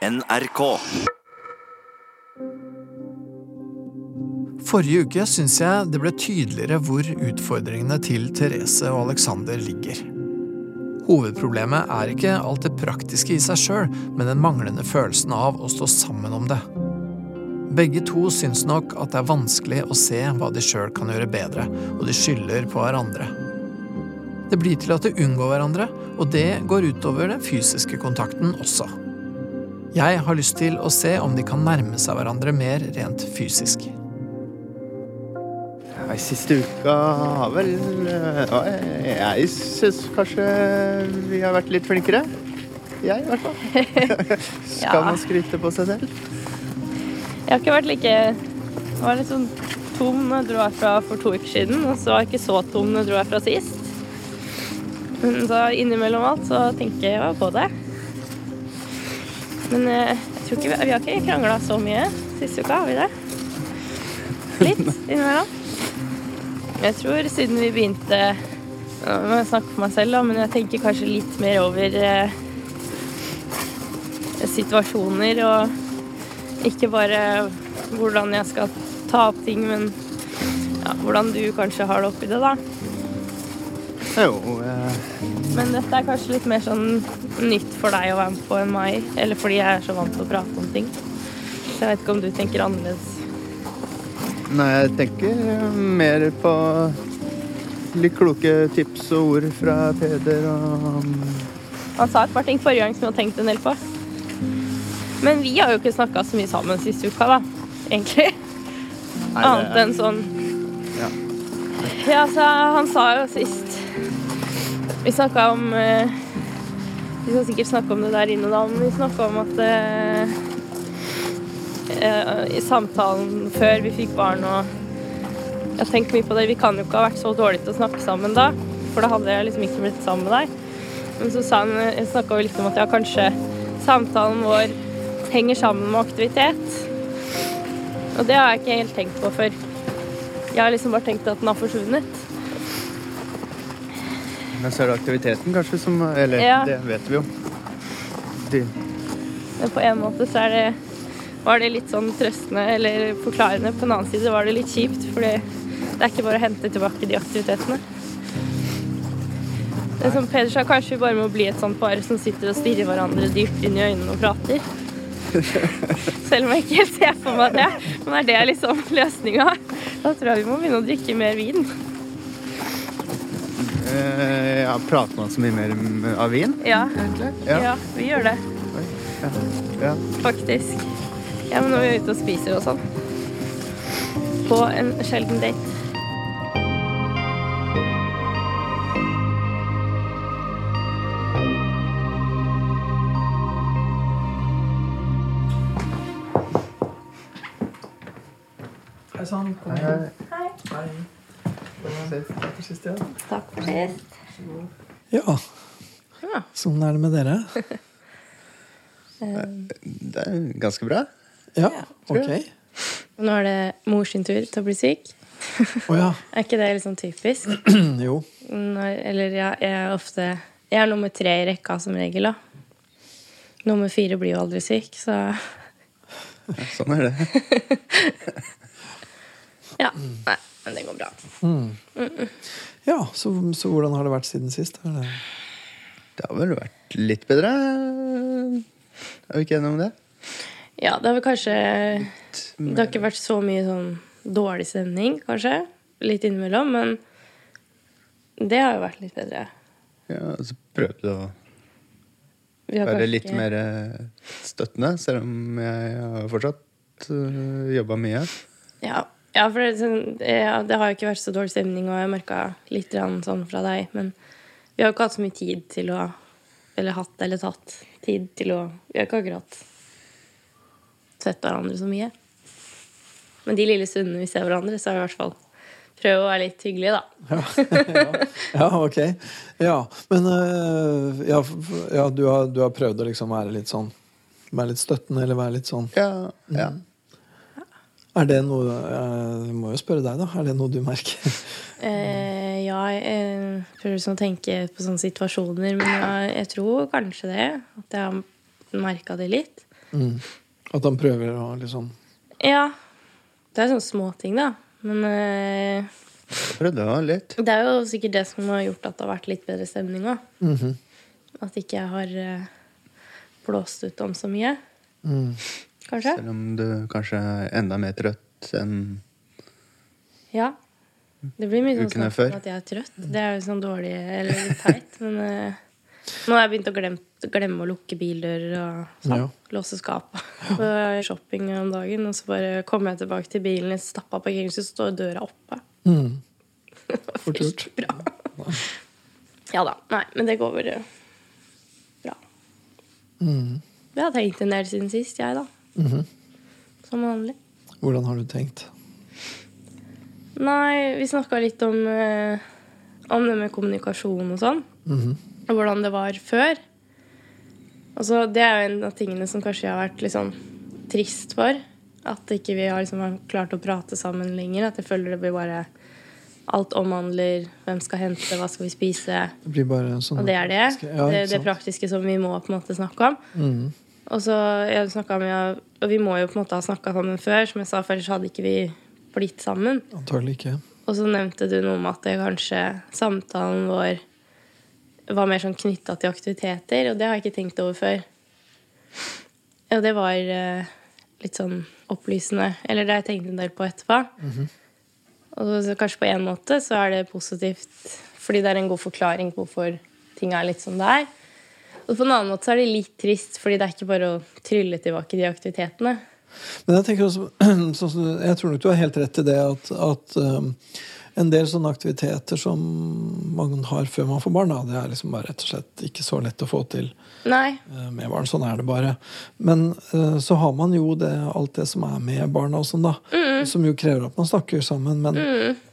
NRK. Forrige uke syns jeg det ble tydeligere hvor utfordringene til Therese og Alexander ligger. Hovedproblemet er ikke alt det praktiske i seg sjøl, men den manglende følelsen av å stå sammen om det. Begge to syns nok at det er vanskelig å se hva de sjøl kan gjøre bedre, og de skylder på hverandre. Det blir til at de unngår hverandre, og det går utover den fysiske kontakten også. Jeg har lyst til å se om de kan nærme seg hverandre mer rent fysisk. Ja, I siste uka har vel Jeg syns kanskje vi har vært litt flinkere. Jeg, i hvert fall. Skal Ja. man skryte på seg selv? Jeg har ikke vært like Jeg var litt sånn tom når jeg dro herfra for to uker siden, og så var jeg ikke så tom når jeg dro herfra sist. Men så innimellom alt så tenker jeg på det. Men eh, jeg tror ikke vi, vi har ikke krangla så mye siste uka, har vi det? Litt innimellom. Jeg tror siden vi begynte Nå må jeg snakke for meg selv, da, men jeg tenker kanskje litt mer over eh, situasjoner og ikke bare hvordan jeg skal ta opp ting, men ja, hvordan du kanskje har det oppi det, da. Jo, eh, Men dette er kanskje litt mer sånn nytt for deg å være med på enn meg. Eller fordi jeg er så vant til å prate om ting. Så jeg vet ikke om du tenker annerledes. Nei, jeg tenker mer på litt kloke tips og ord fra Peder og Han sa et par ting forrige gang som jeg har tenkt en del på. Men vi har jo ikke snakka så mye sammen siste uka, da. Egentlig. Nei, Annet enn sånn Ja. Ja, altså, han sa jo sist Vi snakka om eh, Vi skal sikkert snakke om det der inne, da, men vi snakka om at eh, eh, I samtalen før vi fikk barn og Jeg har mye på det. Vi kan jo ikke ha vært så dårlige til å snakke sammen da, for da hadde jeg liksom ikke blitt sammen med deg. Men så sa snakka vi litt om at ja, kanskje samtalen vår henger sammen med aktivitet. Og det har jeg ikke helt tenkt på før. Jeg har liksom bare tenkt at den har forsvunnet. Men så er det aktiviteten kanskje som Eller Ja. det vet vi jo. De, Men på en måte så er det var det litt sånn trøstende eller forklarende. På den annen side var det litt kjipt, for det er ikke bare å hente tilbake de aktivitetene. Det er som Peder sa, kanskje vi bare må bli et sånt par som sitter og stirrer hverandre dypt inn i øynene og prater. Selv om jeg ikke helt ser for meg det. Men er det liksom løsninga? Da tror jeg vi må begynne å drikke mer vin. Eh, ja, prater man så mye mer av vin, Ja, egentlig? ja vi gjør det. ja. faktisk. Ja, men når vi er ute og spiser og sånn. På en sjelden date. Hei sann. Kom inn. hei. Hei. Takk for sist, ja. Takk for sist. Ja. Ja. Sånn er det med dere. Det er ganske bra. Ja, ok. Nå er det mors sin tur til å bli syk. Oh, ja. Er ikke det litt sånn typisk? Jo. Når, eller ja, jeg er ofte Jeg er nummer tre i rekka som regel, da. Nummer fire blir jo aldri syk, så Sånn er det. ja. Nei, men det går bra. Ja, så, så hvordan har det vært siden sist? Eller? det... Har vel vært litt bedre? Er vi ikke enige om det? Ja, det har vel kanskje Det har ikke vært så mye sånn dårlig stemning, kanskje. Litt innimellom, men det har jo vært litt bedre. Ja, og så prøvde du å være kanskje litt ikke- mer eh, støttende, selv om jeg har fortsatt uh, jobba mye. Ja, ja for det, sånn, ja, det har jo ikke vært så dårlig stemning, og jeg merka litt sånn fra deg. Men vi har jo ikke hatt så mye tid til å Eller hatt eller tatt tid til å Vi har ikke akkurat sett hverandre så mye. Men de lille stundene vi ser hverandre, så har vi i hvert fall prøvd å være litt hyggelige, da. Ja, ok. Ja, men øh, ja, ja, du, har, du har prøvd å liksom være litt sånn Være litt støttende, eller være litt sånn Ja, ja. Er det noe øh, Jeg må jo spørre deg, da. Er det noe du merker? Eh, ja, jeg prøver sånn å tenke på sånne situasjoner, men jeg, jeg tror kanskje det. At jeg har merka det litt. At han prøver å liksom Ja. Det er sånne småting, da. Men eh, prøvde han litt. det er jo sikkert det som har gjort at det har vært litt bedre stemning òg. Mhm. At ikke jeg har eh, blåst ut om så mye. mm. Kanskje? Selv om du kanskje er enda mer trøtt enn Ja. Det blir mye sånn snakk om at jeg er trøtt. Det er jo sånn dårlig eller litt teit. Men uh, nå har jeg begynt å glemme, glemme å lukke bildører og sånn. Ja. Låse jeg var shopping om dagen, og så bare kommer jeg tilbake til bilen, stappa parkeringshuset, så står døra oppe. Mm. Fort gjort. Bra. Ja da. Nei, men det går vel bra. Mm. Jeg har tenkt en del siden sist, jeg, da. Mhm. Som vanlig. Hvordan har du tenkt? Nei, vi snakka litt om, eh, om det med kommunikasjon og sånn. Mhm. Og hvordan det var før. Altså, det er jo en av tingene som kanskje jeg har vært litt sånn trist for. At ikke vi har liksom klart å prate sammen lenger. At jeg føler det blir bare Alt omhandler hvem skal hente, hva skal vi spise. Det sånn Og det er det. Ja, det, det praktiske som vi må på en måte snakke om. Mhm. Og så jeg snakket med, og vi må jo på en måte ha snakka sammen før, som jeg sa, for ellers hadde ikke vi blitt sammen. Antagelig ikke. Og så nevnte du noe om at det kanskje samtalen vår var mer sånn knytta til aktiviteter, og det har jeg ikke tenkt over før. Og det var eh, litt sånn opplysende. Eller det har jeg tenkt en del på etterpå. Og så kanskje på en måte så er det positivt fordi det er en god forklaring på hvorfor ting er litt som det er. Og på en annen måte så er det litt trist, fordi det er ikke bare å trylle tilbake de aktivitetene. Men jeg tenker også, sånn jeg tror nok du har helt rett i det at, at um, en del sånne aktiviteter som man har før man får barn, da, det er liksom bare rett og slett ikke så lett å få til Nei. eh, med barn. Sånn er det bare. Men eh, så har man jo det, alt det som er med barna og sånn, da. Som jo krever at man snakker sammen. Men,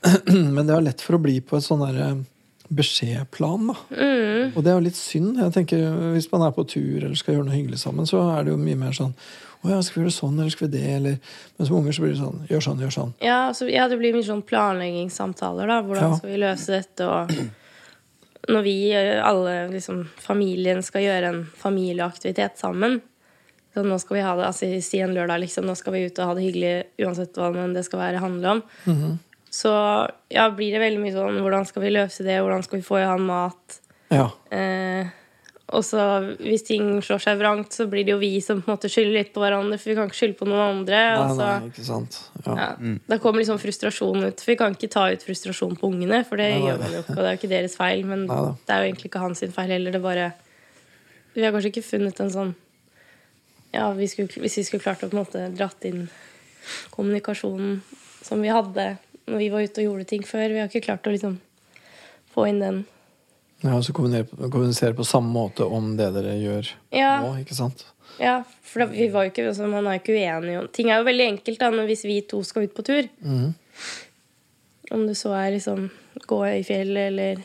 men det er lett for å bli på et sånn derre beskjedplan, da. Og det er jo litt synd. Jeg tenker Hvis man er på tur eller skal gjøre noe hyggelig sammen, så er det jo mye mer sånn Å ja, skal vi gjøre sånn, eller skal vi det, eller Men som unger så blir det sånn Gjør sånn, gjør sånn. Ja, altså, ja, det blir mye sånn planleggingssamtaler, da. Hvordan Ja. skal vi løse dette? Og når vi, alle, liksom, familien skal gjøre en familieaktivitet sammen så nå skal vi ha det, altså Si en lørdag, liksom. Nå skal vi ut og ha det hyggelig uansett hva men det skal være handle om. Så ja, blir det veldig mye sånn Hvordan skal vi løse det? Hvordan skal vi få i han mat? Ja. Eh, og så hvis ting slår seg vrangt, så blir det jo vi som på en måte skylder litt på hverandre, for vi kan ikke skylde på noen andre. Nei, så, nei, ikke sant. Ja. ja, Da kommer liksom frustrasjon ut. For vi kan ikke ta ut frustrasjon på ungene, for det Nei, nei. gjør man jo ikke. Og det er jo ikke deres feil, men Nei det er jo egentlig ikke hans feil heller. Det bare Vi har kanskje ikke funnet en sånn Ja, vi skulle, hvis vi skulle klart å på en måte dratt inn kommunikasjonen som vi hadde når vi var ute og gjorde ting før. Vi har ikke klart å liksom få inn den. Ja, Og så kommunisere, på samme måte om det dere gjør Ja. nå, ikke sant? Ja, for da, vi var jo ikke, altså, man er jo ikke uenig om Ting er jo veldig enkelt da, hvis vi to skal ut på tur. Mm. Om det så er liksom gå i fjellet eller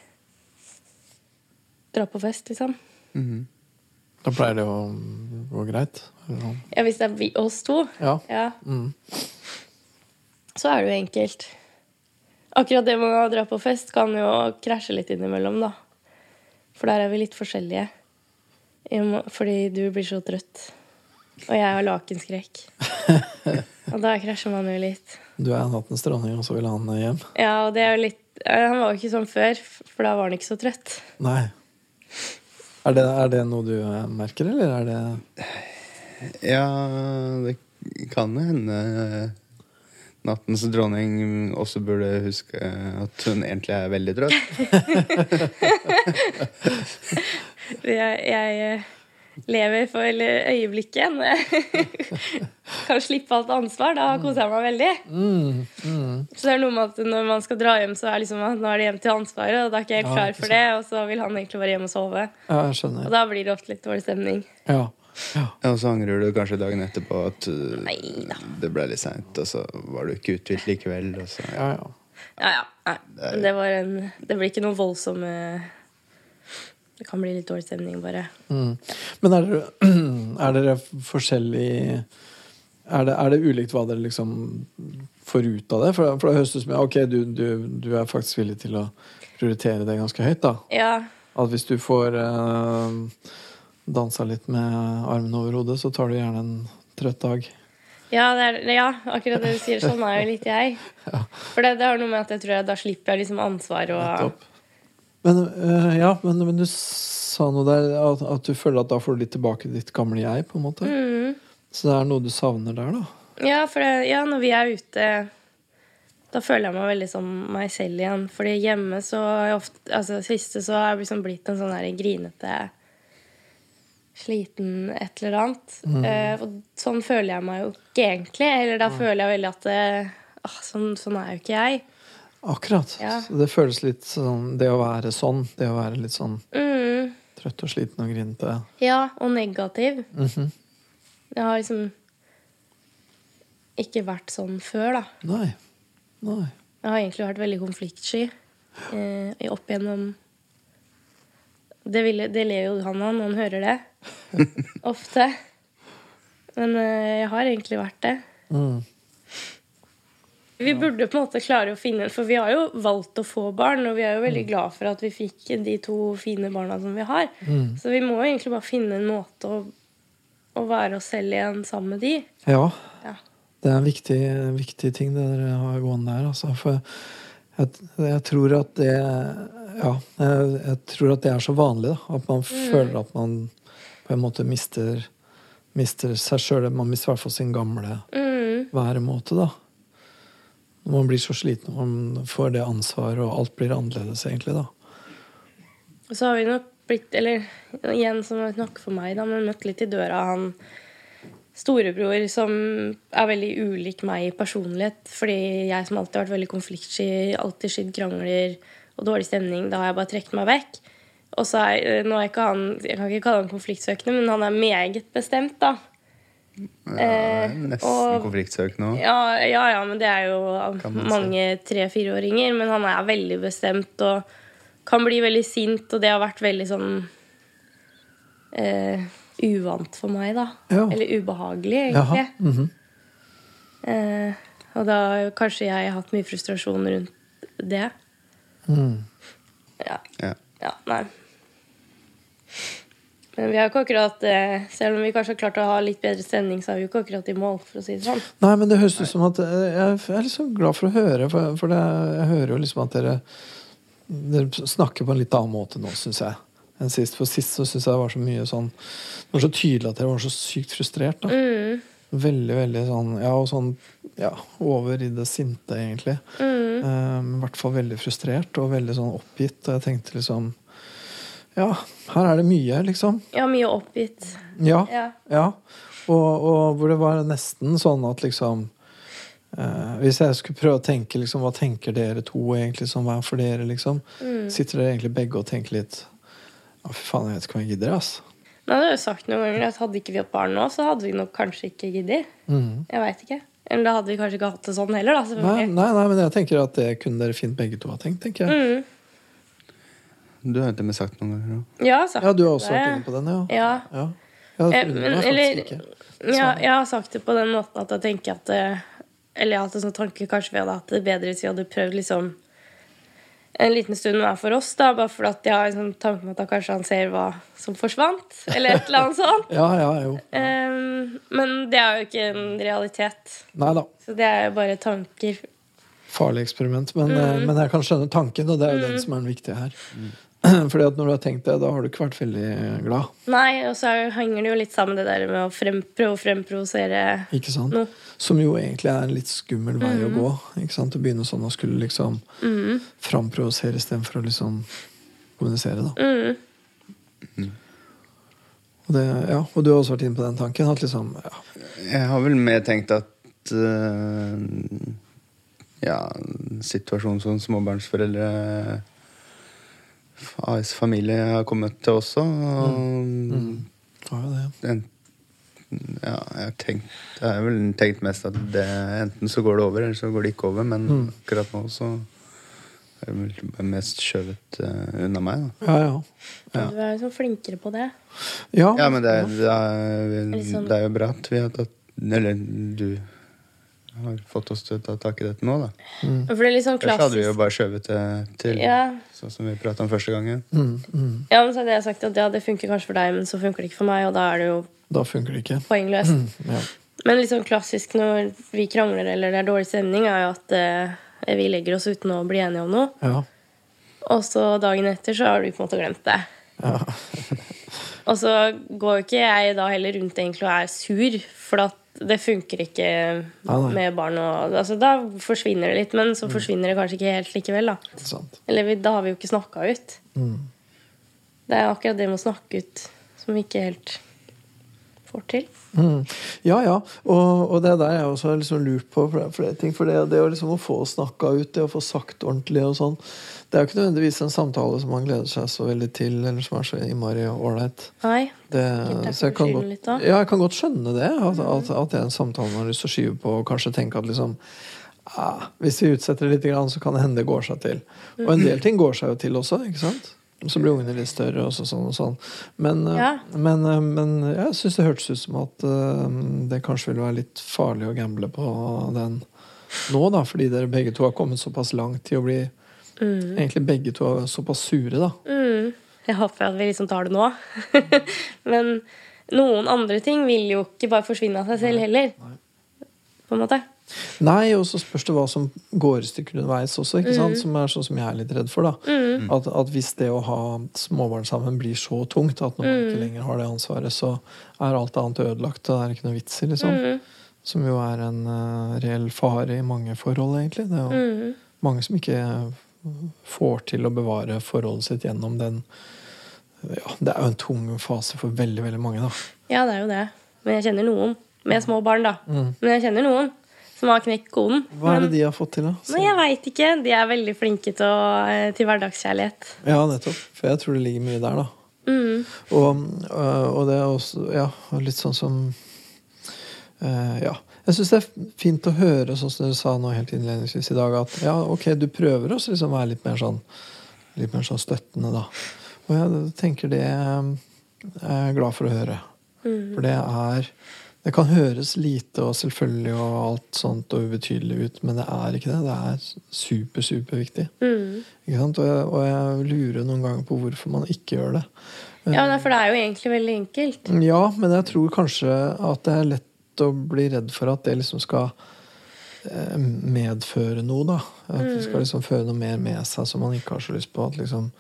dra på fest, liksom. Mm. Da pleier det å gå greit. eller. Ja, hvis det er vi, oss to, Ja. ja, Mm. så er det jo enkelt. Akkurat det med å dra på fest kan jo krasje litt innimellom, da. For der er vi litt forskjellige. Fordi du blir så trøtt. Og jeg har lakenskrekk. Og da krasjer man jo litt. Du er nattens dronning, og så vil han hjem? Ja, og det er jo litt Han var jo ikke sånn før, for da var han ikke så trøtt. Nei. Er det, er det noe du eh, merker, eller er det Ja, det kan jo hende nattens dronning også burde huske at hun egentlig er veldig trøtt. Jeg, jeg eh, lever for øyeblikket. Når jeg kan slippe alt ansvar. Da koser jeg meg veldig. mm, mm. Så det er noe med at når man skal dra hjem, så er liksom at nå er det hjem til ansvaret, og da er ikke jeg helt klar for det, og så vil han egentlig være hjemme og sove. Ja, jeg Og da blir det ofte litt dårlig stemning. Ja. Ja. Og så angrer du kanskje dagen etterpå at uh, Neida. det ble litt seint, og så var du ikke uthvilt likevel. Og så, ja. ja, ja. Ja, ja. Nei. Det var en Det blir ikke noe voldsomme Det kan bli litt dårlig stemning, bare. Mm. Men er dere, er dere forskjellig er det, er det ulikt hva dere liksom får ut av det? For, for det høres ut som ok, du, du, du er faktisk villig til å prioritere det ganske høyt. da Ja. At hvis du får eh, dansa litt med armene over hodet, så tar du gjerne en trøtt dag. Ja, det er, ja, akkurat det du sier. Sånn er jo litt jeg. For det, det har noe med at jeg tror jeg da slipper jeg liksom ansvar og. Men, øh, ja, men, men du sa noe der at, at du føler at da får du litt tilbake ditt gamle jeg, på en måte. mm. Så det er noe du savner der, da. Ja, for det, ja, når vi er ute Da føler jeg meg veldig som meg selv igjen. Fordi hjemme så ofte Altså siste så har jeg liksom blitt en sånn der grinete Sliten et eller annet. Eh, og sånn føler jeg meg jo ikke egentlig. Eller da føler jeg veldig at det, ah, sånn, sånn er jo ikke jeg. Akkurat. Ja. Det føles litt sånn Det å være sånn, det å være litt sånn Mm. trøtt og sliten og grinete. Ja, og negativ. -hmm. Jeg har liksom ikke vært sånn før, da. Nei. Nei. Jeg har egentlig vært veldig konfliktsky eh, opp igjennom det, ville, det ler jo han av når han hører det. Ofte. Men eh, jeg har egentlig vært det. Mm. Vi burde på en måte klare å finne For vi har jo valgt å få barn, og vi er jo veldig glad for at vi fikk de to fine barna som vi har. Mm. Så vi må jo egentlig bare finne en måte å, å være oss selv igjen sammen med de. Ja. Ja. Det er en viktig, viktig ting det dere har gående der. Altså. For jeg, jeg tror at det Ja, jeg, jeg tror at det er så vanlig. Da. At man føler at man på en måte mister, mister seg sjøl. Man mister i hvert fall sin gamle Mm. væremåte, da. Når man blir så sliten man får det ansvaret, og alt blir annerledes, egentlig, da. Og så har vi nok blitt, eller igjen som nok for meg, da, men møtt litt i døra han storebror som er veldig ulik meg i personlighet. Fordi jeg som alltid har vært veldig konfliktsky, alltid skydd krangler og dårlig stemning, da har jeg bare trukket meg vekk. Og så er, nå er ikke han, Jeg kan ikke kalle han konfliktsøkende, men han er meget bestemt, da. Ja, er nesten og- konfliktsøkende òg. Ja, ja, ja, men det er jo mange tre-fireåringer. Men han er veldig bestemt og kan bli veldig sint, og det har vært veldig sånn eh, uvant for meg, da. Ja. Eller ubehagelig, Jaha. Mm -hmm. eh, og da har kanskje jeg hatt mye frustrasjon rundt det. mm. Ja, Ja. ja nei. Men vi har ikke akkurat eh, Selv om vi kanskje har klart å ha litt bedre stemning, så er vi jo ikke akkurat i mål, for å si det sånn. Nei, men det høres ut som at eh, Jeg er liksom glad for å høre, for, jeg hører jo liksom at dere Dere snakker på en litt annen måte nå, syns jeg, enn sist. For sist så syns jeg det var så mye sånn Det var så tydelig at dere var så sykt frustrert. da Mm, Veldig, veldig sånn Ja, og sånn ja, over i det sinte, egentlig. mm, Um, men I hvert fall veldig frustrert og veldig sånn oppgitt. Og jeg tenkte liksom Ja, her er det mye, liksom. ja, mye oppgitt. Ja. Ja. Ja, og, og hvor det var nesten sånn at liksom eh, Hvis jeg skulle prøve å tenke liksom, hva tenker dere to egentlig som hver for dere, liksom? Mm. Sitter dere egentlig begge og tenker litt Å, fy faen, jeg vet ikke om jeg gidder, ass. Nå hadde jeg jo sagt noen ganger at hadde ikke vi hatt barn nå, så hadde vi nok kanskje ikke giddet. Mm. Jeg veit ikke. Eller da hadde vi kanskje ikke hatt det sånn heller, da. Nei, nei, nei, men jeg tenker at det kunne dere fint begge to ha tenkt, tenker jeg. Mm. Du har til og med sagt noen ganger òg. Ja, sagt Ja, du har også vært inne på den, ja. Ja. ja. Eh, men, jeg eller, ikke. jeg har sagt det på den måten at jeg tenker at eh, Eller jeg har hatt en sånn tanke kanskje vi hadde hatt det bedre hvis vi hadde prøvd liksom en liten stund hver for oss, da, bare fordi at jeg har en sånn tanke om at da kanskje han ser hva som forsvant, eller et eller annet sånt. Ja, ja, jo. Um, men det er jo ikke en realitet. Neida. Så det er jo bare tanker. Farlig eksperiment. Men, Mm. men jeg kan skjønne tanken, og det er jo den som er den viktige her. Fordi at når du har tenkt det, da har du ikke vært veldig glad. Nei, og så er- henger det jo litt sammen det der med å prøve å fremprovosere Ikke sant? noe. Som jo egentlig er en litt skummel vei å gå. Ikke sant? Å begynne sånn å skulle liksom Mm. framprovosere istedenfor å liksom kommunisere, da. Mm. Og, det, ja, og du har også vært inne på den tanken. At liksom ja, Jeg har vel mer tenkt at uh, Ja, situasjonen som småbarnsforeldre AS familie har kommet til også. Og, har jo Ja, en, ja, jeg har tenkt Jeg har vel tenkt mest at det, enten så går det over, eller så går det ikke over. Men Mm. akkurat nå så er det vel mest skjøvet uh, unna meg. Da. Ja, ja. Ja. Du er jo sånn flinkere på det. Ja, Ja, men det, er- det, er, Litt sånn- det er jo bra at vi har tatt Eller du har fått oss til å ta tak i dette nå, da. For det er litt sånn Ellers hadde vi jo bare skjøvet det til Ja, sånn som vi prata om første gangen. ja men så hadde jeg sagt at ja, det funker kanskje for deg, men så funker det ikke for meg, og da er det jo Da funker det ikke. poengløst. Ja. Men litt sånn klassisk når vi krangler eller det er dårlig stemning, er jo at eh, vi legger oss uten å bli enige om noe. Ja. Og så dagen etter så har du på en måte glemt det. Ja. Og så går jo ikke jeg da heller rundt egentlig og er sur, for at det funker ikke Nei, nei. med barn. Og, altså, da forsvinner det litt, men så forsvinner det kanskje ikke helt likevel. da. Eller vi, da har vi jo ikke snakka ut. Mm. Det er akkurat det med å snakke ut som vi ikke helt får til. Mm. Ja, ja. Og, og det der jeg også har liksom lurt på flere ting. For det, det å liksom få snakka ut, det å få sagt ordentlig og sånn, det er jo ikke nødvendigvis en samtale som man gleder seg så veldig til, eller som er så innmari ålreit. Så jeg kan, godt, ja, jeg kan godt skjønne det. At, at, at det er en samtale man har lyst til å skyve på, og kanskje tenke at liksom ah, Hvis vi utsetter det litt, så kan det hende det går seg til. Og en del ting går seg jo til også, ikke sant? Så blir ungene litt større, og så sånn og sånn. Men, eh, Ja. men, eh, men jeg syns det hørtes ut som at eh, det kanskje ville være litt farlig å gamble på den nå, da, fordi dere begge to har kommet såpass langt i å bli Egentlig begge to er såpass sure, da. Mm. Jeg håper at vi liksom tar det nå. Men noen andre ting vil jo ikke bare forsvinne av seg selv heller. På en måte. Nei, og så spørs det hva som går i stykker underveis også, ikke sant? som er sånn som jeg er litt redd for. da at, at hvis det å ha småbarn sammen blir så tungt at når man ikke lenger har det ansvaret, så er alt annet ødelagt. og Det er ikke noe vits i, liksom. Som jo er en uh, reell fare i mange forhold, egentlig. Det er jo mange som ikke får til å bevare forholdet sitt gjennom den ja, Det er jo en tung fase for veldig, veldig mange, da. Ja, det er jo det. Men jeg kjenner noen med små barn, da. Men jeg kjenner noen som har knekt koden. Hva er det de har fått til, da? Nei, jeg veit ikke. De er veldig flinke til, å, eh, til hverdagskjærlighet. Ja, nettopp. For jeg tror det ligger mye der, da. Mm. Og, øh, og det er også ja, litt sånn som uh, Ja. Jeg syns det er fint å høre, sånn som du sa nå helt innledningsvis i dag, at ja, ok, du prøver også liksom være litt mer sånn Litt mer sånn støttende, da. Og jeg tenker det jeg er jeg glad for å høre. For det er Det kan høres lite og selvfølgelig og alt sånt og ubetydelig ut, men det er ikke det. Det er super, superviktig. Mm. Ikke sant? Og, jeg, og jeg lurer noen ganger på hvorfor man ikke gjør det. Ja, For det er jo egentlig veldig enkelt. Ja, men jeg tror kanskje at det er lett å bli redd for at det liksom skal eh, medføre noe, da. At det skal liksom føre noe mer med seg som man ikke har så lyst på. At liksom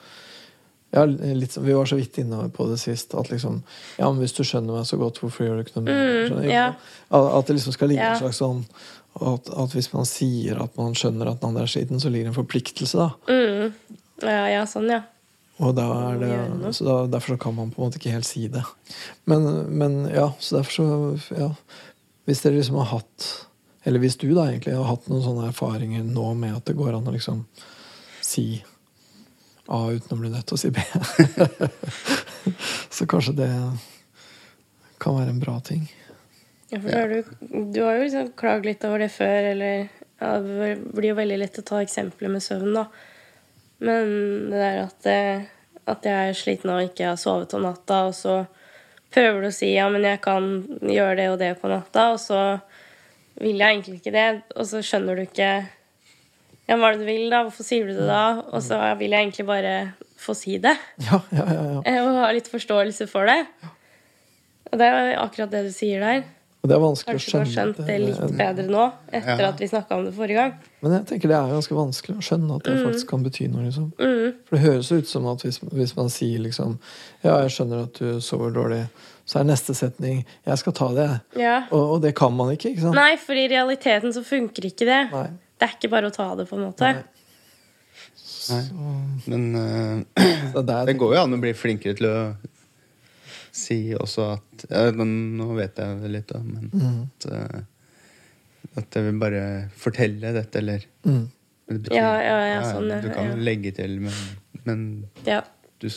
ja, litt, Vi var så vidt inne på det sist. At liksom Ja, men hvis du skjønner meg så godt, hvorfor gjør du ikke noe mer? Mm, ja. At det liksom skal ligge Ja. en slags sånn at, at hvis man sier at man skjønner at den andre er skitten, så ligger det en forpliktelse, da. Mm. Ja, ja, sånn, ja. Og da er det, så da, derfor så kan man på en måte ikke helt si det. Men, men ja, så derfor så ja, Hvis dere liksom har hatt Eller hvis du da egentlig har hatt noen sånne erfaringer nå med at det går an å liksom si A uten å bli nødt til å si B, så kanskje det kan være en bra ting. Ja, for har du, du har jo liksom klagd litt over det før, eller ja, Det blir jo veldig lett å ta eksempler med søvn, da. Men det der at, eh, at jeg er sliten og ikke har sovet om natta, og så prøver du å si ja, men jeg kan gjøre det og det på natta, og så vil jeg egentlig ikke det, og så skjønner du ikke ja, hva er det du vil, da? Hvorfor sier du det da? Og så vil jeg egentlig bare få si det. Ja, ja, ja, ja. eh, Og ha litt forståelse for det. Og det er akkurat det du sier der. Og det er vanskelig Kanskje du har skjønt det litt bedre nå, etter Ja. at vi snakka om det forrige gang. Men jeg tenker det er ganske vanskelig å skjønne at det faktisk kan bety noe. liksom. Mm. For det høres ut som at hvis, hvis man sier liksom Ja, jeg skjønner at du sover dårlig, så er neste setning Jeg skal ta det. Ja. Og, og det kan man ikke, ikke sant? Nei, for i realiteten så funker ikke det. Nei. Det er ikke bare å ta det, på en måte. Nei. Nei. Men uh, det det går jo an å bli flinkere til å si også at ja, men Nå vet jeg det litt, da, men Mm. at, eh, at jeg vil bare fortelle dette, eller Mm. det betyr- Ja, ja, ja, sånn, ja, Du kan ja. legge til, men, men Ja. du,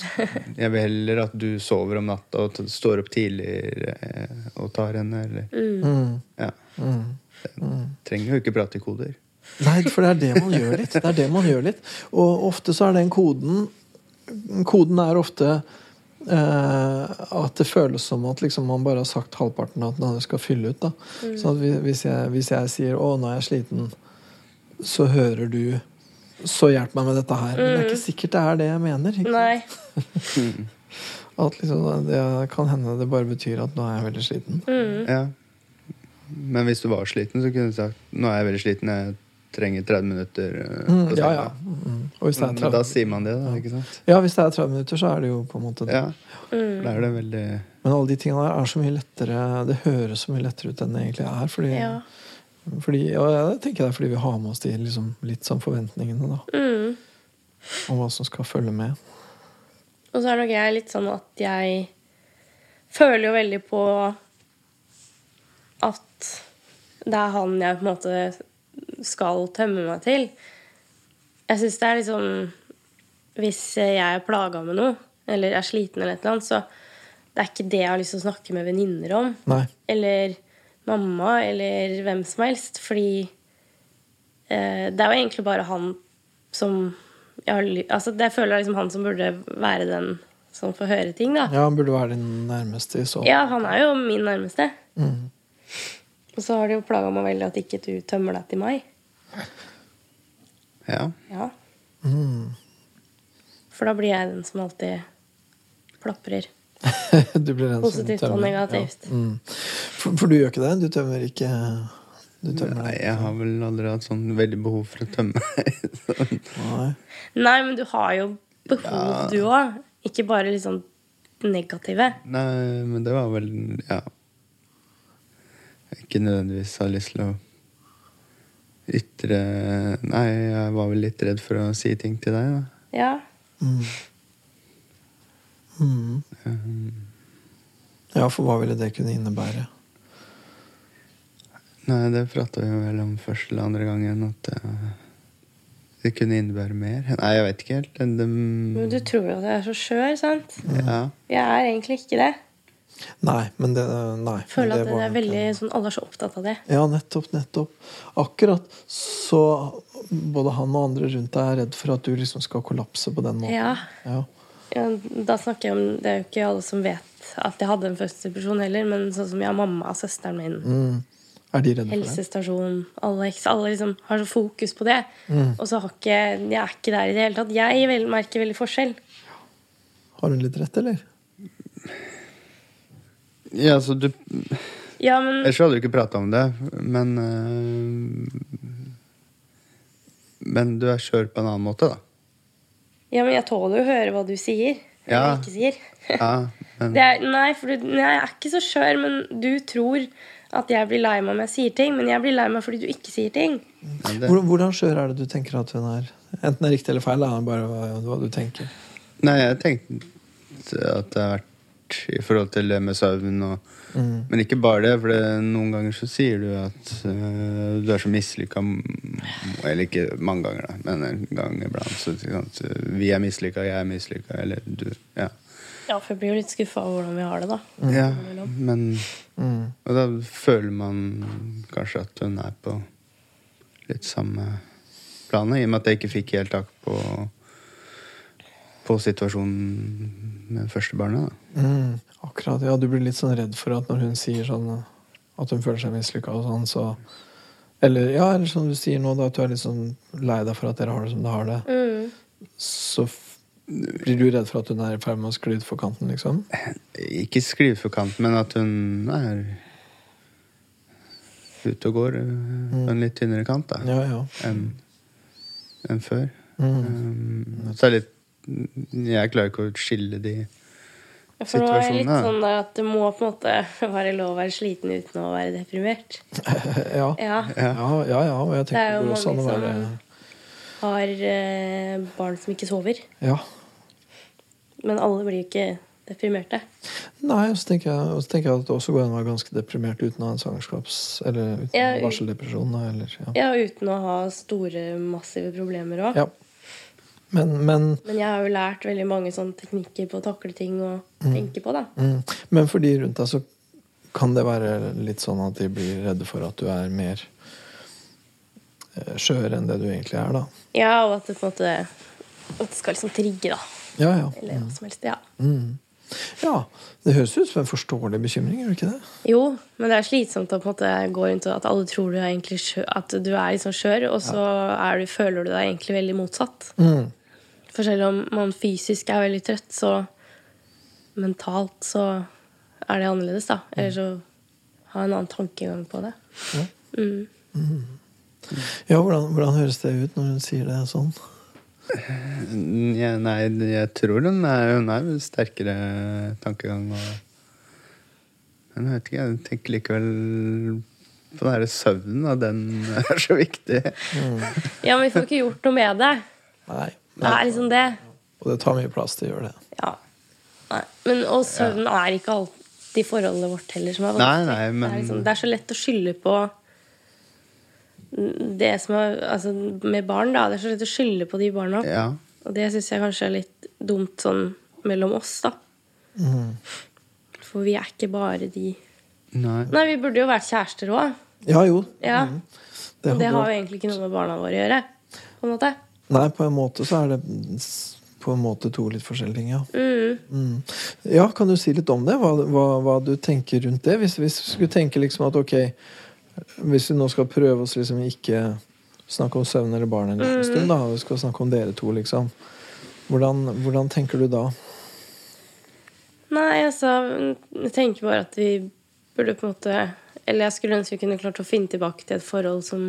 jeg vil heller at du sover om natta og står opp tidligere eh, og tar henne, eller Mm. Ja. Mm. Trenger jo ikke prate i koder. Nei, for det er det man gjør litt. Det er det man gjør litt. Og ofte så er den koden Koden er ofte at det føles som at liksom man bare har sagt halvparten av at andre skal fylle ut. da. Sånn at hvis jeg, hvis jeg sier 'Å, nå er jeg sliten', så hører du 'Så hjelp meg med dette her'. Men det er ikke sikkert det er det jeg mener. Ikke? Nei. At liksom, det kan hende det bare betyr at 'nå er jeg veldig sliten'. Ja. Men hvis du var sliten, så kunne du sagt Nå er jeg veldig sliten, jeg trenger 30 minutter. eh, Mm, ja, ja. Mm. Og hvis det er Men da sier man det, da. ikke sant? ja, hvis det er 30 minutter, så er det jo på en måte det. Ja. Da er det veldig Men alle de tingene der er så mye lettere Det høres så mye lettere ut enn det egentlig er. Fordi, Ja. fordi, og jeg tenker det er fordi vi har med oss de liksom, litt sånn forventningene da, Mm. om hva som skal følge med. Og så er nok jeg litt sånn at jeg føler jo veldig på at det er han jeg på en måte skal tømme meg til. Jeg syns det er liksom Hvis jeg er plaga med noe, eller er sliten, eller et eller annet, så det er ikke det jeg har lyst til å snakke med venninner om. Nei. Eller mamma, eller hvem som helst. Fordi eh, det er jo egentlig bare han som jeg, har, altså, Jeg føler det er liksom han som burde være den som får høre ting, da. Ja, han burde være din nærmeste i så Ja, han er jo min nærmeste. Mm. Og så har det jo plaga meg veldig at ikke du tømmer deg til meg. Ja. Ja. Mm. For da blir jeg den som alltid plaprer. Du blir den som Positivt og negativt. Ja. Mm. For, for du gjør ikke det? Du tømmer ikke du tømmer Nei, jeg har vel aldri hatt sånn veldig behov for å tømme. Nei. Nei, men du har jo behov, du òg. Ikke bare liksom negative. Nei, men det var vel Ja. Jeg ikke nødvendigvis har lyst til å ytre Nei, jeg var vel litt redd for å si ting til deg, da. Ja. Mm. Mm. Ja, for hva ville det kunne innebære? Nei, det prata vi vel om første eller andre gangen, at eh, det kunne innebære mer. Nei, jeg vet ikke helt. Det, Men du tror jo at jeg er så skjør, sant? ja. Jeg er egentlig ikke det. Nei, men det Nei. Føler at det var er veldig en- sånn Alle er så opptatt av det. Ja, nettopp, nettopp. Akkurat så både han og andre rundt deg er redd for at du liksom skal kollapse på den måten. Ja. Ja. Ja, da snakker jeg om Det er jo ikke alle som vet at jeg hadde en fødselsdepresjon heller, men sånn som jeg har mamma, søsteren min, Mm. Er de redde det? helsestasjon Alex Alle liksom har så fokus på det. Mm. Og så har ikke Jeg er ikke der i det hele tatt. Jeg merker veldig forskjell. Har hun litt rett, eller? Ja, så du Ja, men Ellers hadde du ikke prata om det, men øh, Men du er skjør på en annen måte, da. Ja, men jeg tåler jo å høre hva du sier. Ja. Eller ikke sier. Ja, men Det er, nei, for du, nei, jeg er ikke så skjør, men du tror at jeg blir lei meg om jeg sier ting. Men jeg blir lei meg fordi du ikke sier ting. Hvordan, hvordan skjør er det du tenker at hun er? Enten det er riktig eller feil, eller Bare hva, hva du tenker. Nei, jeg tenkte at det har vært i forhold til det med søvn og Mm. Men ikke bare det, for det, noen ganger så sier du at uh, du er så mislykka Eller ikke mange ganger, da, men en gang iblant. Så, sant, vi er mislykka, jeg er mislykka, eller du Ja. Ja, for jeg blir jo litt skuffa over hvordan vi har det, da. ja men Mm. Og da føler man kanskje at hun er på litt samme planet, i og med at jeg ikke fikk helt tak på på situasjonen med første barnet. Da. Mm. Akkurat. Ja, du blir litt sånn redd for at når hun sier sånn at hun føler seg mislykka og sånn, så Eller ja, eller som du sier nå, da, at du er litt sånn lei deg for at dere har det som dere har det. Mm. Så f blir du redd for at hun er i ferd med å skli utfor kanten, liksom? Ikke skrive for kanten, men at hun er ute og går øh, på en litt tynnere kant da, Ja, ja. enn en før. Mm. Um, så er det litt Jeg klarer ikke å skille de Ja, For nå er jeg litt sånn da, at det må på en måte være lov å være sliten uten å være deprimert. Ja. Ja. Ja, ja, ja, og jeg Det er tenker jo det går også an å være Har eh, barn som ikke sover. Ja. Men alle blir jo ikke deprimerte. Nei, og så tenker jeg, tenker jeg at det også går an å være ganske deprimert uten å ha en svangerskaps- eller uten Ja, en barseldepresjon. Eller, ja. Ja, uten å ha store, massive problemer òg. ja. Men, men, Men jeg har jo lært veldig mange sånne teknikker på å takle ting og tenke på, da. mm, men for de rundt deg så kan det være litt sånn at de blir redde for at du er mer eh, skjør enn det du egentlig er, da. Ja, og at det på en måte At det skal liksom trigge, da. Ja, ja. Eller hva som helst. Ja. Mm. Ja, Det høres ut som en forståelig bekymring, gjør det ikke det? Jo, men det er slitsomt å på en måte gå rundt og at alle tror du er egentlig skjør, at du er liksom skjør, og så er du, føler du deg egentlig veldig motsatt. Mm. For selv om man fysisk er veldig trøtt, så mentalt så er det annerledes, da. Eller så ha en annen tankegang på det. Mm. Ja, hvordan, hvordan høres det ut når hun sier det sånn? Ja, nei, jeg tror hun er, hun er sterkere tankegang. Og, men jeg vet ikke, jeg tenker likevel på den derre søvnen, og den er så viktig. Ja, men vi får ikke gjort noe med det. Nei. Det er liksom det. Og det tar mye plass til å gjøre det. Ja. Nei. Men, og søvn er ikke alltid forholdet vårt heller som er Nei, nei, men- det, er liksom, det er så lett å skylde på det som er altså, med barn. da Det er så lett å skylde på de barna. Ja. Og det syns jeg kanskje er litt dumt sånn mellom oss, da. For vi er ikke bare de Nei. Nei, vi burde jo vært kjærester òg. Ja jo. Ja. Det Og det har vært- jo egentlig ikke noe med barna våre å gjøre. På en måte. Nei, på en måte så er det på en måte to litt forskjellige ting, ja. Mm. Mm. Ja, kan du si litt om det? Hva, hva, hva du tenker rundt det? Hvis vi skulle tenke liksom at ok, hvis vi nå skal prøve oss liksom ikke snakke om søvn eller barn en liten stund, da, vi skal snakke om dere to, liksom. Hvordan, hvordan tenker du da? Nei, altså Jeg tenker bare at vi burde på en måte Eller jeg skulle ønske vi kunne klart å finne tilbake til et forhold som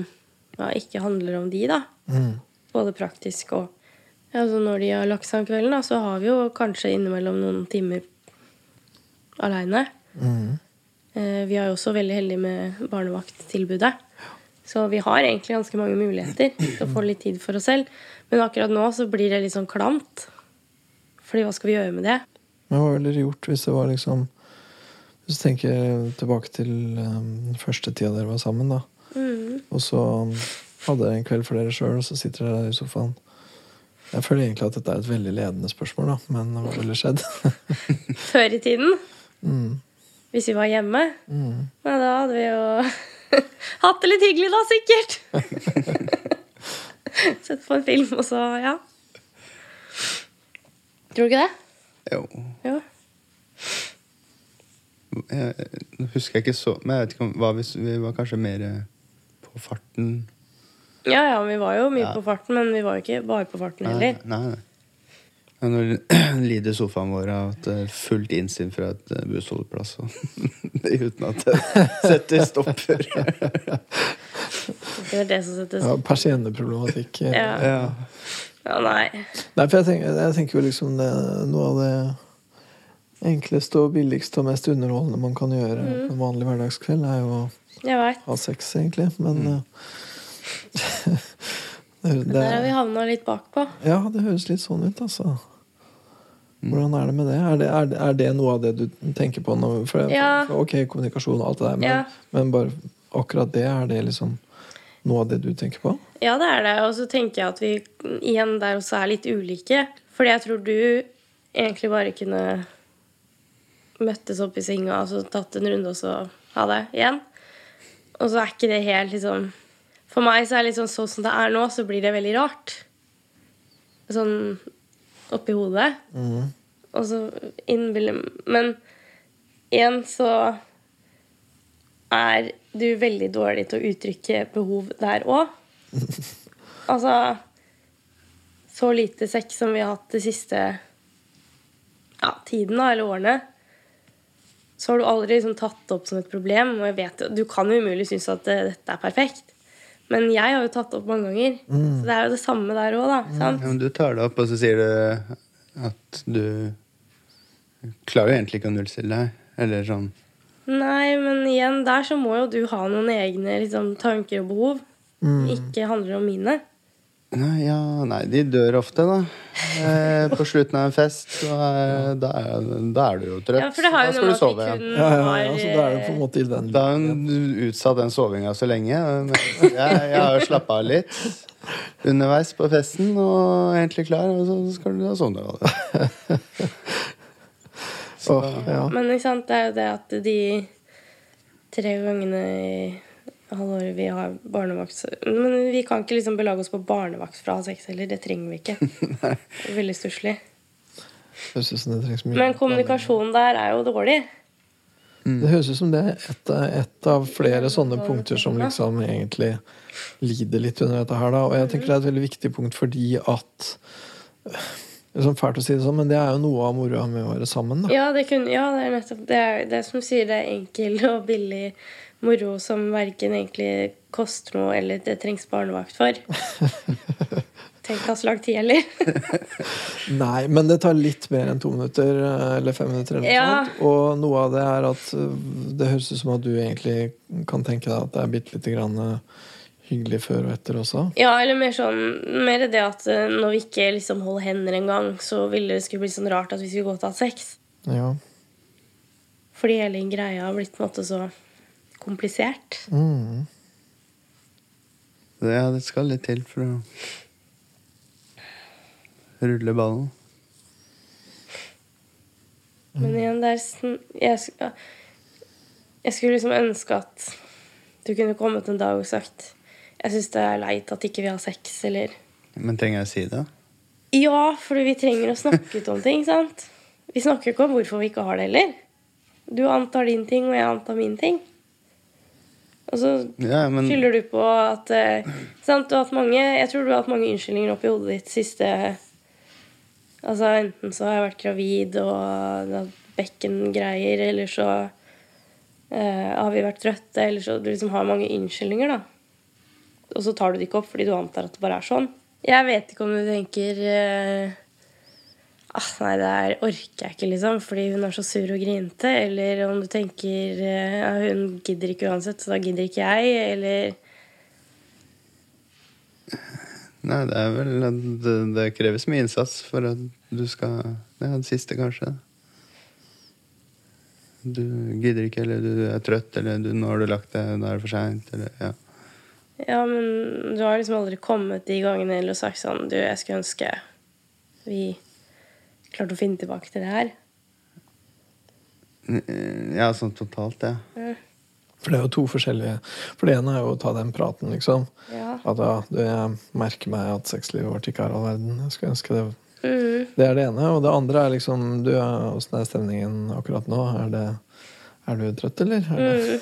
ja, ikke handler om de, da. Mm. Både praktisk og altså Når de har lagt seg om kvelden, da, så har vi jo kanskje innimellom noen timer aleine. Mm. Eh, vi er jo også veldig heldige med barnevakttilbudet. Så vi har egentlig ganske mange muligheter til å få litt tid for oss selv. Men akkurat nå så blir det litt sånn klamt. Fordi hva skal vi gjøre med det? Men hva ville dere gjort hvis det var liksom Hvis du tenker tilbake til um, første tida dere var sammen, da. Mm. Og så um, hadde dere en kveld for dere sjøl, og så sitter dere der i sofaen. Jeg føler egentlig at dette er et veldig ledende spørsmål, da. Men hva ville skjedd? Før i tiden, mm. Hvis vi var hjemme, Mm. ja, da hadde vi jo hatt det litt hyggelig, da, sikkert. Sett på en film, og så ja. Tror du ikke det? Jo. Jo. Jeg, husker jeg ikke så Men jeg vet ikke om hva hvis vi var kanskje mer på farten. Ja, ja, vi var jo mye Ja. på farten, men vi var jo ikke bare på farten heller. Nei, nei, nei. Ja, Nå lider sofaen vår av et er fullt innsyn fra et eh, bussholdeplass. Uten at det setter stopper. Det er det som settes Ja, Persienneproblematikk. eh. Ja. Ja. Ja, nei. Nei, for jeg tenker, jeg tenker jo liksom det, noe av det enkleste og billigste og mest underholdende man kan gjøre Mm. på en vanlig hverdagskveld, er jo å ha sex, egentlig. Men Mm. eh, det, det, Der har vi havna litt bakpå. Ja, det høres litt sånn ut, altså. Mm. Hvordan er det med det? Er det, er det, er det noe av det du tenker på? Nå? for, Ja. for, ok, kommunikasjon og alt det der, men, Ja. men bare akkurat det, er det liksom noe av det du tenker på? Ja, det er det. Og så tenker jeg at vi igjen der også er litt ulike. Fordi jeg tror du egentlig bare kunne møttes opp i senga og altså, tatt en runde og så ha det igjen. Og så er ikke det helt liksom For meg så er det litt sånn sånn som det er nå, så blir det veldig rart. Sånn oppi hodet. Mm. Og så innbiller Men igjen så er du veldig dårlig til å uttrykke behov der òg. Altså Så lite sex som vi har hatt de siste ja, tiden, da, eller årene. Så har du aldri liksom tatt det opp som et problem. Og jeg vet, du kan jo umulig synes at det, dette er perfekt. Men jeg har jo tatt det opp mange ganger. Så det er jo det samme der òg, da. Sant? Ja, men du tar det opp, og så sier du at du klarer jo egentlig ikke å nullstille deg. Eller sånn. Nei, men igjen, der så må jo du ha noen egne liksom, tanker og behov. Ikke handler om mine. Ja, nei, de dør ofte, da. Eh, på slutten av en fest. Så er, da, er, da er du jo trøtt. Ja, for det har da skal du sove igjen. Ja, ja, ja, så da er det på en måte i den Da har hun utsatt den sovinga så lenge. Men jeg, jeg har jo slappa av litt underveis på festen og er egentlig klar, og så skal du da sovne. Åh, ja. Men ikke sant, det er jo det at de tre gangene i halvåret vi har barnevakt Men vi kan ikke liksom belage oss på barnevakt fra å ha heller. Det trenger vi ikke. Veldig stusslig. Høres ut som det trengs mye Men kommunikasjonen der er jo dårlig. Det høres ut som det er et, et av flere sånne punkter som liksom egentlig lider litt under dette her. Da. Og jeg tenker det er et veldig viktig punkt fordi at sånn fælt å si det sånn, men det er jo noe av moroa med å være sammen. Da. Ja, det, kunne, ja, det er nettopp det, er, det er som du sier, det er enkel og billig moro som verken egentlig koster noe, eller det trengs barnevakt for. Tenk hva slags tid eller? Nei, men det tar litt mer enn to minutter eller fem minutter. Eller Ja. sånt. Og noe av det er at uh, det høres ut som at du egentlig kan tenke deg at det er bitte lite grann uh, hyggelig før og etter også. Ja, eller mer sånn Mer det at eh, når vi ikke liksom holder hender engang, så ville det skulle bli sånn rart at vi skulle gå å ha sex. Ja. Fordi hele greia har blitt på en måte så komplisert. Mm. Ja, det skal litt til for å rulle ballen. Men igjen, det er sånn jeg, jeg skulle liksom ønske at du kunne kommet en dag og sagt Jeg syns det er leit at ikke vi har sex, eller Men trenger jeg å si det? Ja, for vi trenger å snakke ut om ting, sant? Vi snakker ikke om hvorfor vi ikke har det heller. Du antar din ting, og jeg antar min ting. Og så Ja, men skylder du på at eh, sant? Du har hatt mange, Jeg tror du har hatt mange unnskyldninger oppi hodet ditt siste Altså Enten så har jeg vært gravid og bekkengreier, eller så eh, har vi vært trøtte, eller så Du liksom har mange unnskyldninger, da. Og så tar du det ikke opp fordi du antar at det bare er sånn. Jeg vet ikke om du tenker eh, ah, Nei, det her orker jeg ikke, liksom, fordi hun er så sur og grinte. Eller om du tenker eh, ja, hun gidder ikke uansett, så da gidder ikke jeg. Eller Nei, det er vel det, det kreves mye innsats for at du skal Ja, det siste, kanskje. Du gidder ikke, eller du er trøtt, eller du, nå har du lagt deg, da er det for seint, eller ja. Ja, men du har liksom aldri kommet de gangene eller sagt sånn Du, jeg skulle ønske vi klarte å finne tilbake til det her. Ja, sånn totalt, ja. For det er jo to forskjellige For det ene er jo å ta den praten, liksom. Ja. At ja, du, jeg merker meg at sexlivet vårt ikke er all verden. Jeg skulle ønske det mm. Det er det ene. Og det andre er liksom du, Åssen er stemningen akkurat nå? Er, det, er du trøtt, eller? Er det,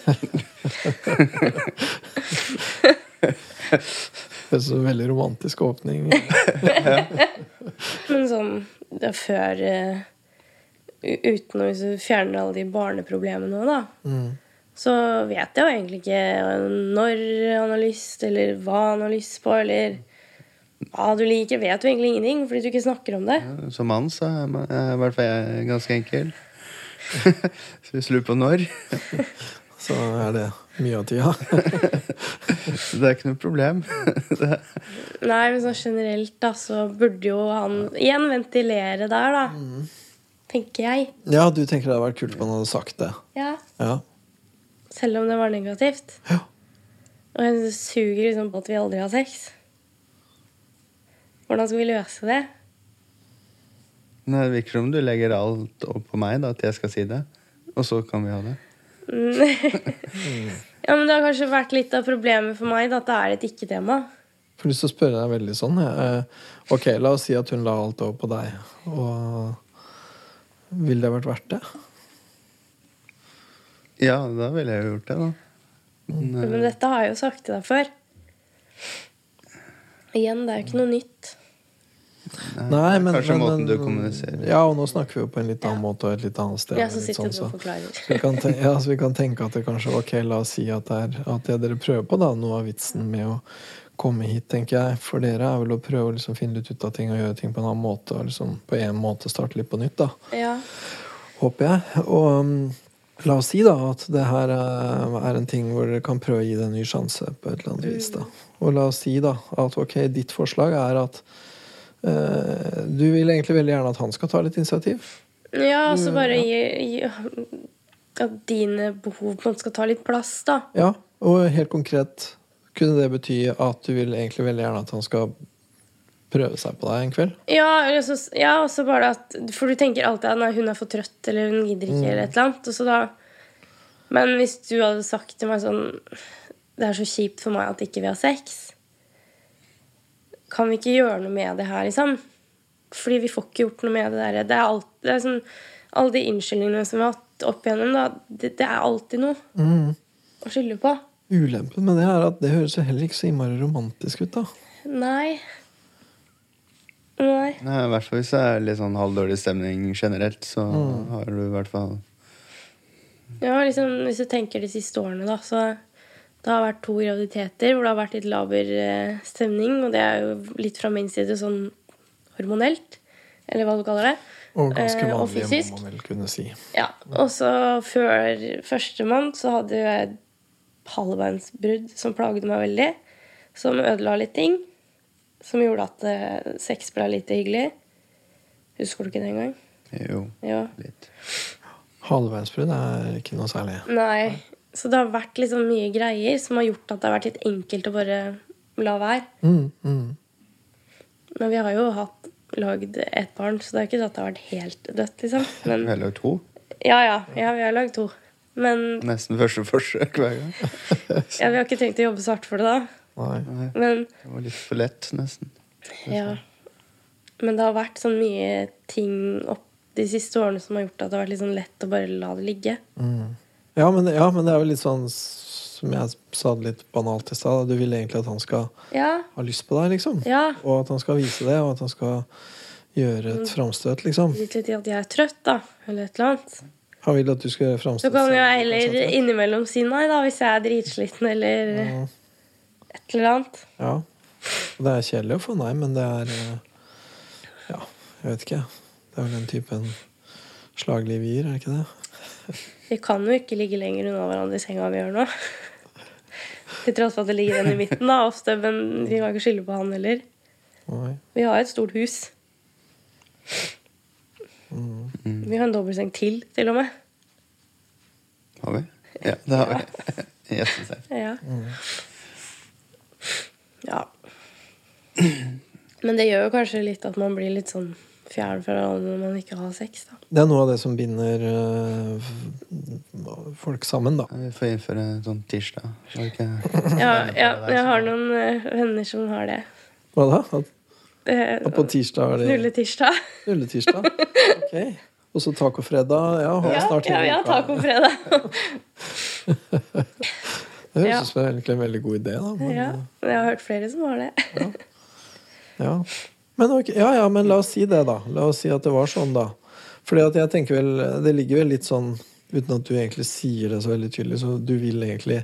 det er så veldig romantisk åpning. Men sånn før eh, Uten å fjerne alle de barneproblemene nå, da, Mm. så vet jeg jo egentlig ikke når han har lyst, eller hva han har lyst på, eller hva du liker. Vet jo egentlig ingenting, fordi du ikke snakker om det. Som mann så er jeg er i hvert fall jeg ganske enkel. så hvis du lurer på når, Så er det mye av tida. så det er ikke noe problem. Nei, men sånn generelt, da, så burde jo han igjen ventilere der, da. Tenker jeg. Ja, du tenker det hadde vært kult om han hadde sagt det. Ja. Ja. Selv om det var negativt. Ja. Og hun suger liksom på at vi aldri har sex. Hvordan skal vi løse det? Nei, det virker som du legger alt opp på meg, da, at jeg skal si det. Og så kan vi ha det. Ja, men Det har kanskje vært litt av problemet for meg, da, at det er et ikke-tema. Jeg har lyst til å spørre deg veldig sånn. jeg. Eh, Ok, la oss si at hun la alt over på deg. Og ville det vært verdt det? Ja, da ville jeg jo gjort det, da. Men, eh, Men dette har jeg jo sagt til deg før. Igjen, det er jo ikke noe nytt. Nei, men, Kanskje men, måten du kommuniserer Ja, og nå snakker vi jo på en litt annen måte og et litt annet sted. Ja, så sitter sånn, og forklarer. Så vi, kan tenke, ja, så vi kan tenke at det kanskje Ok, la oss si at det er at det dere prøver på, da, noe av vitsen med å komme hit, tenker jeg, for dere er vel å prøve å liksom finne litt ut av ting og gjøre ting på en annen måte, og liksom på en måte starte litt på nytt, da. Ja. Håper jeg. Og um, la oss si da at det her eh, er en ting hvor dere kan prøve å gi det en ny sjanse på et eller annet vis, da. Og la oss si da at ok, ditt forslag er at eh, du vil egentlig veldig gjerne at han skal ta litt initiativ. ja, altså så bare gi, gi At dine behov skal ta litt plass, da. Ja, og helt konkret kunne det bety at du vil egentlig veldig gjerne at han skal prøve seg på deg en kveld? Ja, så, ja, og så bare at For du tenker alltid at nei, hun er for trøtt, eller hun gidder ikke, eller et eller annet. Og så da Men hvis du hadde sagt til meg sånn Det er så kjipt for meg at ikke vi har sex. Kan vi ikke gjøre noe med det her, liksom? Fordi vi får ikke gjort noe med det der. Det er, alt, det er sånn, Alle de unnskyldningene som vi har hatt opp igjennom, da, det, det er alltid noe Mm. å skylde på. Ulempen med det er at det høres jo heller ikke så innmari romantisk ut, da. Nei. Nei. Nei, I hvert fall hvis det er litt sånn halvdårlig stemning generelt, så har du i hvert fall Ja, liksom, hvis du tenker de siste årene, da, så det har vært to graviditeter hvor det har vært litt laber eh, stemning, og det er jo litt fra min side sånn hormonelt, eller hva du kaller det. Og ganske Eh, vanlig, eh, må man vel kunne si. Ja, Og så før førstemann så hadde jeg et halvbeinsbrudd som plaget meg veldig. Som ødela litt ting. Som gjorde at eh, sex ble lite hyggelig. Husker du ikke det engang? Jo, jo. litt. Halebeinsbrudd er ikke noe særlig. Nei. Så det har vært liksom mye greier som har gjort at det har vært litt enkelt å bare la være. Mm, mm. Men vi har jo hatt lagd ett barn, så det er ikke sånn at det har vært helt dødt, liksom. Men, Vi har lagd to. ja, ja, ja, vi har lagd to. Men Nesten første forsøk hver gang. ja, vi har ikke tenkt å jobbe svart for det, da. Nei. Nei, Men det var litt for lett, nesten. Ja. Men det har vært sånn mye ting opp de siste årene som har gjort at det har vært litt sånn lett å bare la det ligge. Ja, men, ja, men det er jo litt sånn som jeg sa det litt banalt i stad. Du vil egentlig at han skal Ja, ha lyst på deg, liksom. ja. Og at han skal vise det, og at han skal gjøre et framstøt, liksom. Litt litt i at jeg er trøtt, da. Eller et eller annet. Han vil at du skal gjøre Så kan jeg heller innimellom si nei, da, hvis jeg er dritsliten eller Ja. et eller annet. Ja. Og Det er kjedelig å få nei, men det er eh, Ja, jeg vet ikke. Det er vel den typen slagliv gir, er det ikke det? Vi kan jo ikke ligge lenger unna hverandre i senga vi gjør nå. Til tross for at det ligger en i midten, da, ofte. Men vi kan ikke skylde på han heller. Nei. Vi har et stort hus. Mm. Vi har en dobbeltseng til, til og med. Har vi? Ja, det har vi. Jøsses Ja. ja. Men det gjør jo kanskje litt at man blir litt sånn fjern fra hverandre når man ikke har sex. da. Det er noe av det som binder eh, folk sammen, da. Vi får innføre sånn tirsdag. Ikke Ja, ja, jeg har noen eh, venner som har det. Hva da? At, Eh, at på tirsdag er det Nulletirsdag. nulletirsdag? Ok. Og så tacofredag. Ja, har Ja, snart ja, hele vi har tacofredag. Det høres Ja. ut som egentlig en veldig god idé, da. Men, Ja, jeg har hørt flere som har det. Ja. Men, okay, ja, ja, men la oss si det, da. La oss si at det var sånn, da. Fordi at jeg tenker vel Det ligger vel litt sånn, uten at du egentlig sier det så veldig tydelig, så du vil egentlig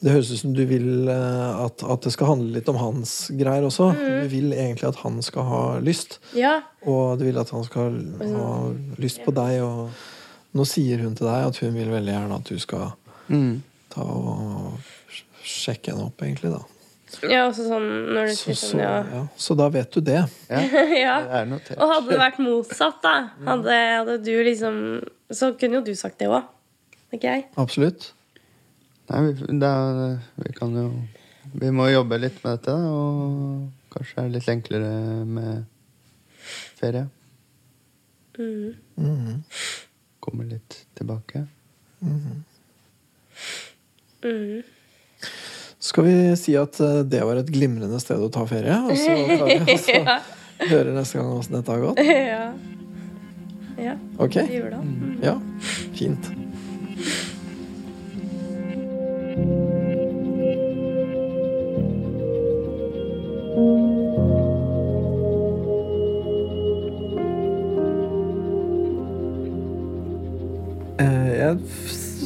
Det høres ut som du vil eh, at, at det skal handle litt om hans greier også. Du vil egentlig at han skal ha lyst, Ja, og du vil at han skal ha lyst på deg. Og nå sier hun til deg at hun vil veldig gjerne at du skal Mm. ta og sjekke henne opp, egentlig, da. Ja også sånn når du Så, sier så, sånn, ja. ja. så da vet du det. Ja, ja. det er. Og hadde det vært motsatt, da, hadde, hadde du liksom Så kunne jo du sagt det òg. Ikke jeg? Absolutt. Nei, vi, det er, vi kan jo Vi må jobbe litt med dette, da, og kanskje er det litt enklere med ferie. Mm. Mhm. Komme litt tilbake. Mm. Skal vi si at eh, det var et glimrende sted å ta ferie? Og så tar vi ja. hører neste gang åssen dette har gått? ja. Ja, Ok? det gjorde det. Mm. Ja, fint.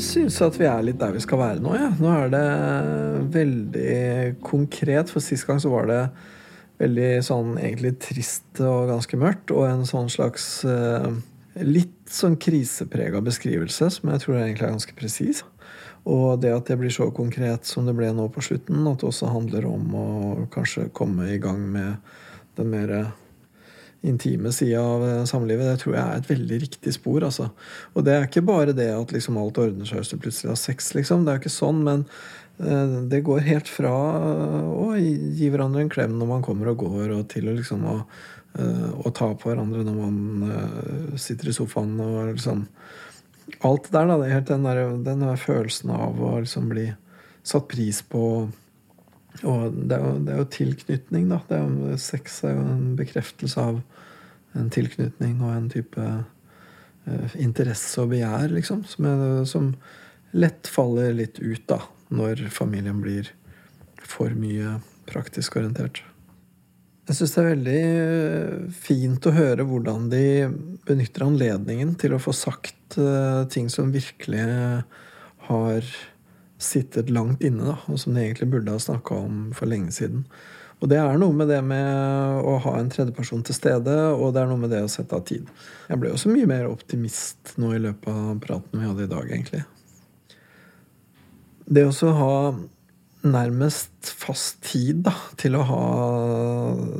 Syns at vi er litt der vi skal være nå. Ja. Nå er det veldig konkret. For sist gang så var det veldig sånn egentlig trist og ganske mørkt. Og en sånn slags eh, litt sånn kriseprega beskrivelse, som jeg tror egentlig er ganske presis. Og det at det blir så konkret som det ble nå på slutten, at det også handler om å kanskje komme i gang med den mer intime sida av eh, samlivet, det tror jeg er et veldig riktig spor. Altså. Og det er ikke bare det at liksom alt ordner seg hvis du plutselig har sex, liksom. Det er ikke sånn, men eh, det går helt fra eh, å gi hverandre en klem når man kommer og går, og til å liksom å, å ta på hverandre når man sitter i sofaen og liksom Alt der, da. Det er helt den der, den der følelsen av å liksom bli satt pris på Og det er, jo, det er jo tilknytning, da. Er jo, sex er jo en bekreftelse av en tilknytning og en type uh, interesse og begjær, liksom. Som, er, som, lett faller litt ut, da, når familien blir for mye praktisk orientert. Jeg syns det er veldig eh, fint å høre hvordan de benytter anledningen til å få sagt uh, ting som virkelig har sittet langt inne, da, og som de egentlig burde ha snakka om for lenge siden. Og det er noe med det med å ha en tredjeperson til stede, og det er noe med det å sette av tid. Jeg ble også mye mer optimist nå i løpet av praten vi hadde i dag, egentlig. Det å ha nærmest fast tid da, til å ha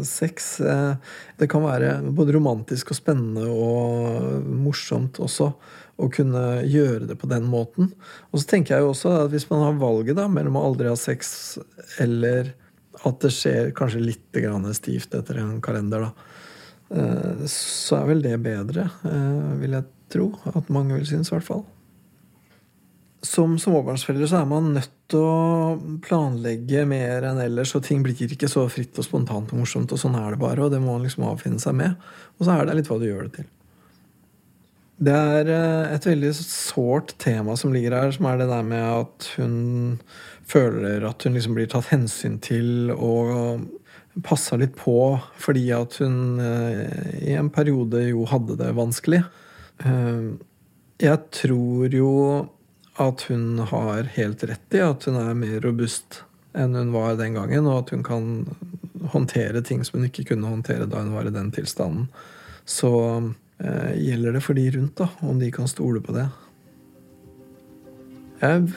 sex. Eh, det kan være både romantisk og spennende og morsomt også å kunne gjøre det på den måten. Og så tenker jeg jo også at hvis man har valget da, mellom å aldri ha sex eller at det skjer kanskje litt stivt etter en kalender, da, eh, så er vel det bedre, eh, vil jeg tro. At mange vil synes, i hvert fall som småbarnsforeldre så er man nødt til å planlegge mer enn ellers, og ting blir ikke så fritt og spontant og morsomt, og sånn er det bare, og det må man liksom avfinne seg med. Og så er det litt hva du gjør det til. Det er eh, et veldig sårt tema som ligger her, som er det der med at hun føler at hun liksom blir tatt hensyn til og passa litt på fordi at hun eh, i en periode jo hadde det vanskelig. Eh, jeg tror jo at hun har helt rett i at hun er mer robust enn hun var den gangen, og at hun kan håndtere ting som hun ikke kunne håndtere da hun var i den tilstanden. Så gjelder det for de rundt, da, om de kan stole på det. Jeg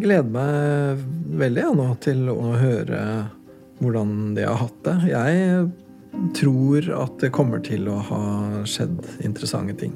gleder meg veldig ja, nå til å høre hvordan de har hatt det. Jeg tror at det kommer til å ha skjedd interessante ting.